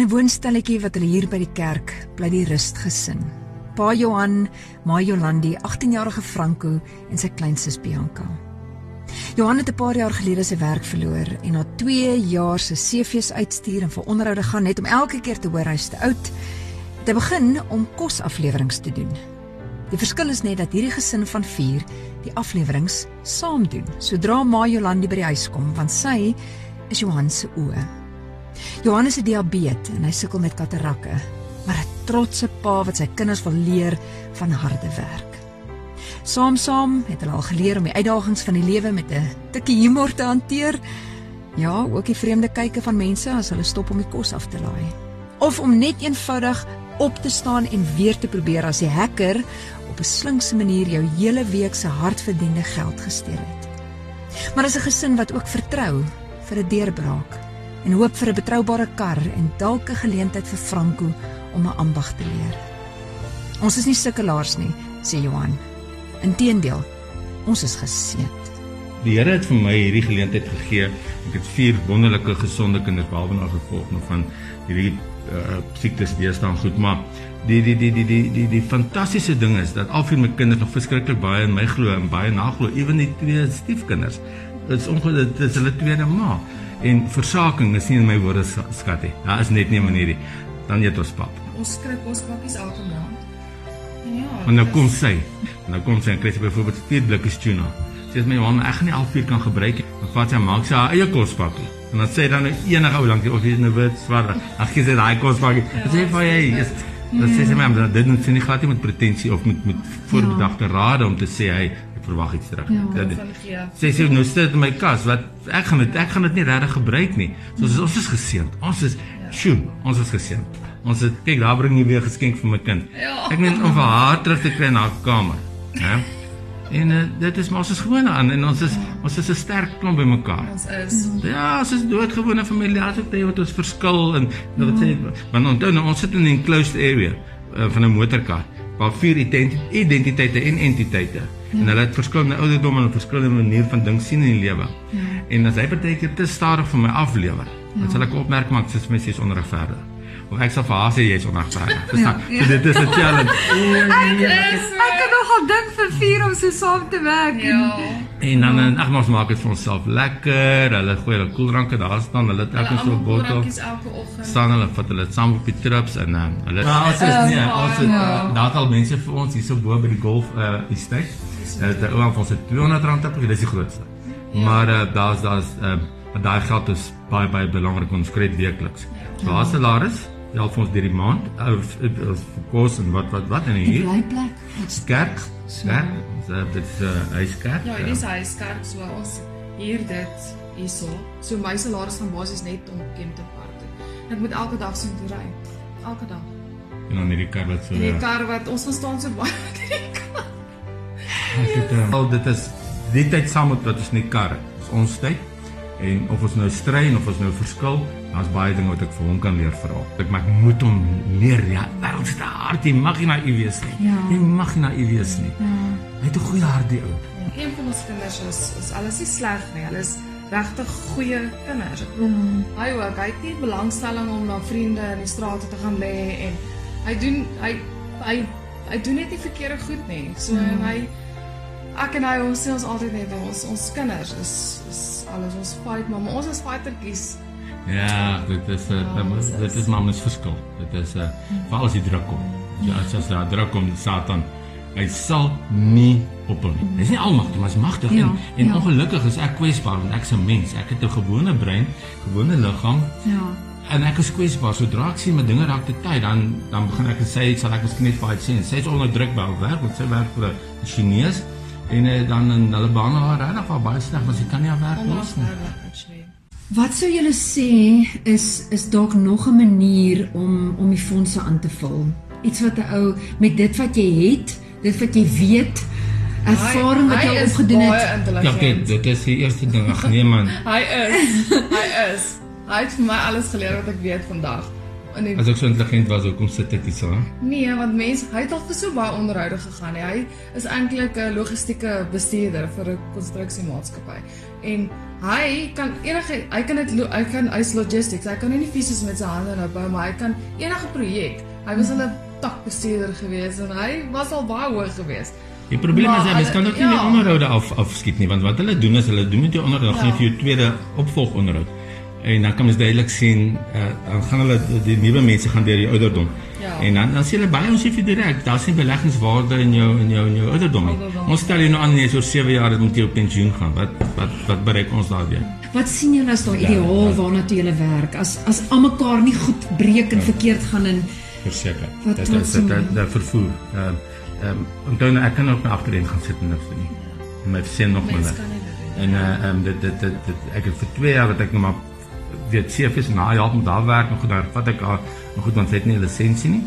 In 'n woonstelletjie wat hulle hier by die kerk bly die Rustgesin. Pa Johan, Ma Jolandi, 18-jarige Franco en sy kleinsus Bianca. Johan het 'n paar jaar gelede sy werk verloor en na 2 jaar se CV's uitstuur en vir onderhoude gaan net om elke keer te hoor hy's te oud. Hy begin om kosafleweringe te doen. Die verskil is net dat hierdie gesin van 4 die afleweringe saam doen sodra Ma Jolandi by die huis kom want sy is Johan se oë. Johan 'n diabetes en hy sukkel met katarakke, maar 'n trotse pa wat sy kinders wil leer van harde werk. Saam saam het hulle al geleer om die uitdagings van die lewe met 'n tikkie humor te hanteer. Ja, ook die vreemde kyke van mense as hulle stop om die kos af te laai. Of om net eenvoudig op te staan en weer te probeer as die hacker op 'n slinkse manier jou hele week se hardverdiende geld gesteel het. Maar as 'n gesin wat ook vertrou vir 'n deurbraak en hoop vir 'n betroubare kar en dalk 'n geleentheid vir Franco om 'n ambag te leer. Ons is nie sukkelaars nie, sê Johan. Inteendeel, ons is geseënd. Die Here het vir my hierdie geleentheid gegee. Ek het vier wonderlike gesonde kinders behalwe na gevolg nog van hierdie uh, siektes deesdae goed, maar die die die die die die die fantastiese ding is dat al vier my kinders nog verskriklik baie in my glo en baie naglo, ewen die twee stiefkinders. Dit is ongelukkig dit is hulle tweede ma en versaking is nie in my woorde skat nie. Daar is net nie 'n manier nie. Dan eet ons pap. Ons skryf ons pakkies elke maand. Ja. En nou kom sy. Nou kom sy en kry sy byvoorbeeld vier blikkies tuna. Sy sê my man, ek gaan nie al vier kan gebruik nie. Dan vat sy maak sy haar eie kospakkie. En dan sê dan nou enige ou lank of jy nou wit swart. Ag gee sy daai kospakkie. Sy sê vir jy is Dan sê sy my dan dit moet sy nie glad nie met pretensie of met met voorbedagte ja. rade om te sê hy verwag iets terug. Ja, sy sê nou sit dit in my kas wat ek gaan dit ek gaan dit nie regtig gebruik nie. So ons, ons is geseënd. Ons is sjoe, ons is geseënd. Ons het kyk daar bring jy weer geskenk vir my kind. Ja. Ek net om vir haar terug te kry na haar kamer. Hè? En uh, dit is maar ons is gewoon aan en ons is ons is 'n sterk klomp by mekaar. Ons is. Ja, ons is doodgewone familie. As ek wat ons verskil en wat sê want onthou nou ons sit in 'n enclosed area uh, van 'n motorkar waar vier identiteite en entiteite ja. en hulle het verskillende ouderdomme en verskillende maniere van ding sien in die lewe. Ja. En as hy partykeer te stadig vir my aflewer, ja. dan sal ek opmerk maak dis my sies onregverdig of ek sal vir haar sê jy's onregverdig. Verstaan? Ja, ja. So dit is 'n challenge. ek, is, kan nogal dink vir vier om so saam te werk. Ja. En dan en ag ons maak dit vir onsself lekker. Hulle gooi hulle koeldranke daar staan. Hulle het elke so 'n bottel. Staan hulle vat hulle saam op die trips en uh, hulle Ja, ons is nie. Ons het uh, daar al mense vir ons hier so bo by die golf uh estate. Uh, die ou van ons het 200 rand op, dis die grootste. Ja. Maar uh, daar's daar's uh, daai geld is baie baie belangrik ons kry weekliks. So as salaris Ja, vir ons hierdie maand, of of kos en wat wat wat in hier. Die plek. Kerk. Kerk. So dit is 'n uh, huiskerk. Ja, dit is 'n huiskerk so ons hier dit hierso. So my salaris gaan basies net om Kempton Park. Ek moet elke dag so toe ry. Elke dag. En dan hierdie kar wat so Die kar wat ons gaan staan so baie hierdie kar. Ek het uh, al dit is die tyd saam met wat ons nie kar. Dis ons tyd en of ons nou stry en of ons nou verskil, daar's baie dinge wat ek vir hom kan leer vra. Ek maar ek moet hom leer ja, wêreld se hart, jy mag nie naïef wees nie. Ja. Jy mag nie naïef wees nie. Ja. Hy het 'n goeie hart die ou. Ja. Een van ons kinders is is alles nie sleg nie. Hulle is regtig goeie kinders. Mm. Hy ook, hy het nie belangstelling om na vriende in die strate te gaan lê en hy doen hy hy hy doen net nie verkeerde goed nie. So mm. hy ek en hy ons sê ons altyd net ons ons kinders is is alles ons fight maar ons is fightertjies. Ja, dit is 'n uh, ja, dit is maar mens verskil. Dit is 'n uh, veral as jy druk kom. Ja, as jy daar druk kom, Satan hy sal nie op hom. Hy is nie almagtig, maar hy is magtig ja, en en ja. ongelukkig is ek kwesbaar want ek's 'n mens. Ek het 'n gewone brein, gewone liggaam. Ja. En ek is kwesbaar. Sodra ek sien my dinge raak te tyd, dan dan begin ek sê sal ek miskien net iets sê. Sy is onderdrukbaar werk, want sy werk vir 'n Chinese en uh, dan in hulle bane haar regtig al baie sleg want sy kan nie haar werk los nie. Wat sou julle sê is is dalk nog 'n manier om om die fondse aan te vul? Iets wat 'n ou met dit wat jy het, dit wat jy weet, ervaring wat jy opgedoen het. Ja, dit dit is die eerste ding. Ag nee man. hy is. Hy is. Hy het vir my alles geleer wat ek weet vandag. Die, As ek so intelligent was, hoekom sit ek hier so? Nee, want mense, hy het al vir so baie onderhoude gegaan. Hy is eintlik 'n logistieke bestuurder vir 'n konstruksiemaatskappy. En hy kan enige hy kan dit hy kan hy's logistics. Hy kan nie fisies met sy hande nou bou, maar hy kan enige projek. Hy was hulle takbestuurder gewees en hy was al baie hoog geweest. Die probleem Maar is dat mens hulle- kan ook nie ja. die onderhoude af afskiet nie want wat hulle doen is hulle doen met jou onderhoud Ja. gee vir jou tweede opvolgonderhoud. En dan kan mens duidelik sien uh, dan gaan hulle die nuwe mense gaan deur die ouderdom. Ja. En dan dan sê hulle baie ons sê vir direk, daar's nie beleggingswaarde in jou in jou in jou ouderdom nie. Ouderdom. Ons stel jou nou aan is oor 7 jaar moet jy op pensioen gaan. Wat wat wat bereik ons daardeur? Wat sien julle as daai ideaal waarna toe julle werk? As as almekaar nie goed breek en verkeerd gaan en Verseker. Dit is dit dat vervoer. Ehm ehm onthou nou ek kan ook my agterend gaan sit en niks doen nie. En my sien nog doen. En uh um, dit, dit dit dit ek het vir 2 jaar wat ek nou maar weet en hy help met daar werk en goed daar vat ek haar maar goed want sy het nie 'n lisensie nie.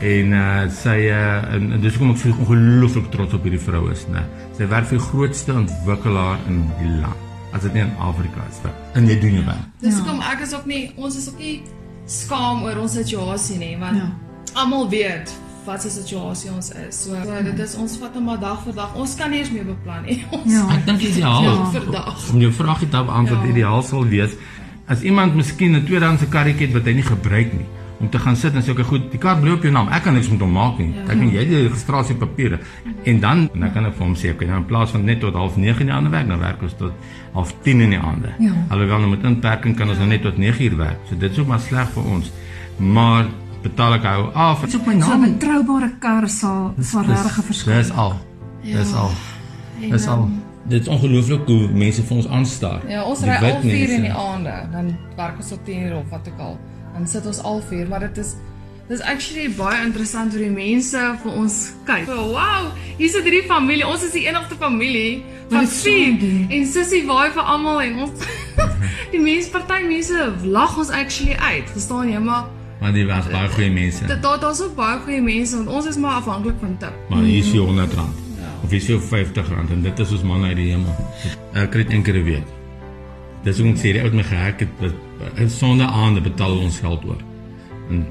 En uh sy uh en, en dis hoekom ek so ongelooflik trots op hierdie vrou is, né. Sy werk vir die grootste ontwikkelaar in die land. As dit nie in Afrika is vir en jy doen jou werk. Dis Ja. hoekom ek is ook nie ons is ook nie skaam oor ons situasie nie, want Ja. almal weet wat se situasie ons is. So, so dit is ons vat hom maar dag vir dag. Ons kan nie eens meer beplan nie. Ons ja. Ek dink ideaal Ja. vir dag. om jou vraagie te beantwoord Ja. ideaal sal wees as iemand miskien 'n tweedehandse karretjie het wat hy nie gebruik nie om te gaan sit en sê okay goed die kar bly op jou naam. Ek kan niks met hom maak nie. Ek kan jy die registrasiepapiere en dan dan kan ek vir hom sê okay nou in plaas van net tot 09:30 in die ander werk dan werk ons tot 10:30 in die aande. Ja. alhoewel nou met inperking kan ons nou net tot 9:00 werk. So dit is ook maar sleg vir ons. Maar betaal ek hou af. Dit is op my So 'n naam betroubare kar sal sal regtig 'n verskil. dis al. Dis Ja. al. En, dis al. ehm, dit is ongelooflik hoe mense vir ons aanstaar Ja, ons ry al 4 in die aande, dan werk ons tot 10 uur of wat ook al. Dan sit ons al 4, maar dit is dis actually baie interessant hoe die mense vir ons kyk. So, wow, hier sit hierdie familie. Ons is die enigste familie van dit saam 4 doen. en sussie waai vir almal en ons die mense party mense lag ons actually uit. Verstaan jy, maar Maar die was baie goeie mense. dit daar daar's ook baie goeie mense want ons is maar afhanklik van tip. Maar hier is vir 100 rand. Of hier is vir 50 rand en dit is ons man uit die hemel. Ek kry dit een keer 'n week. Dis hoe ek sê, die ou het my gehek het dat in sonde aande betaal ons geld oor. En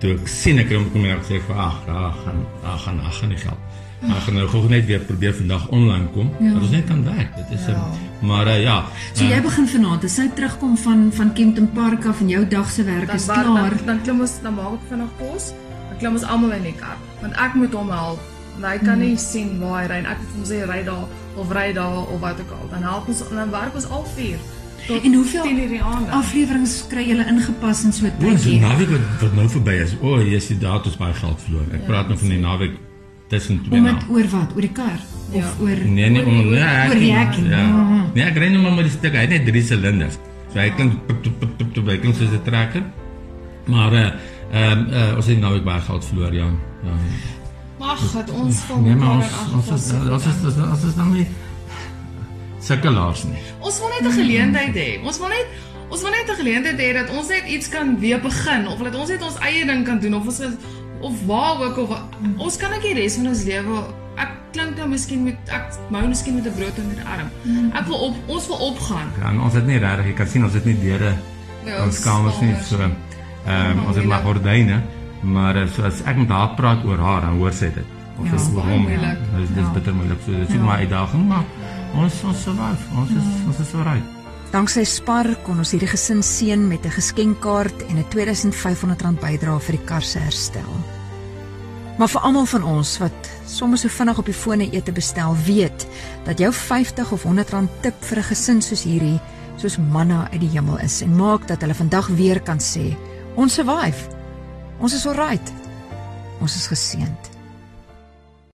toe ek sien ek hom kom ek sê vir ag, daar gaan daar gaan die geld. Maar ek gaan nou gou net weer probeer vandag online kom. Ja. Dat ons net kan werk. Dit is 'n Ja. maar uh, ja. So jy begin vanaand, as sy terugkom van van Kempton Park af en jou dag se werk dan is klaar. Dan, dan klim ons dan maak ek vinnig kos. Dan klim ons almal in die kar want ek moet hom help. Hy kan nie sien waar hy ry en ek moet hom sê ry daar of ry daar of wat ook al. Dan help ons dan werk ons al vier tot En hoeveel 10 uur die aand. afleweringe kry julle ingepas in so 'n Ons tydjie? naweek wat, wat nou verby is. O, oh, jy's die datus baie geld verloor. Ek praat nou van die naweek tussen twee na. dit oor wat? Oor die kar of Ja. oor Nee nee, om nee, ek- Oor die hekking, Ja. ja. Nee, ek ry nou maar met die stuk. Hy het net 3 silinders. So hy klink pip pip pip pip, hy klink soos 'n trekker. Maar eh ehm uh, ons het nou baie geld verloor, ja. Ja. Maar God, ons vol Nee, maar mekaar ons in elk ons geval is so goed ons is aan. ons is, is dan nie sukkelaars nie. Ons wil net 'n geleentheid hê. Ons wil net ons wil net 'n geleentheid hê dat ons net iets kan weer begin of dat ons net ons eie ding kan doen of ons is, of waar ook of ons kan net die res van ons lewe ek klink nou miskien met ek mou miskien met 'n brood onder die arm. Ek wil op ons wil opgaan. Ja, en ons het nie regtig, jy kan sien ons het nie deure Ja, ons kamers nie kamers. so. Ehm um, ons het maar gordyne, maar eh, so as ek met haar praat oor haar, dan hoor sy dit. Of Ja, is oor hom. moeilik. Dis dis Ja. bitter moeilik. So dis Ja. maar uitdaging, maar ons ons survive. Ons is ons is alright. Danksy Spar kon ons hierdie gesin seën met 'n geskenkkaart en 'n R2500 bydrae vir die kar se herstel. Maar vir almal van ons wat soms so vinnig op die fone ete bestel, weet dat jou 50 of 100 rand tip vir 'n gesin soos hierdie soos manna uit die hemel is en maak dat hulle vandag weer kan sê, ons survive. Ons is alright. Ons is geseënd.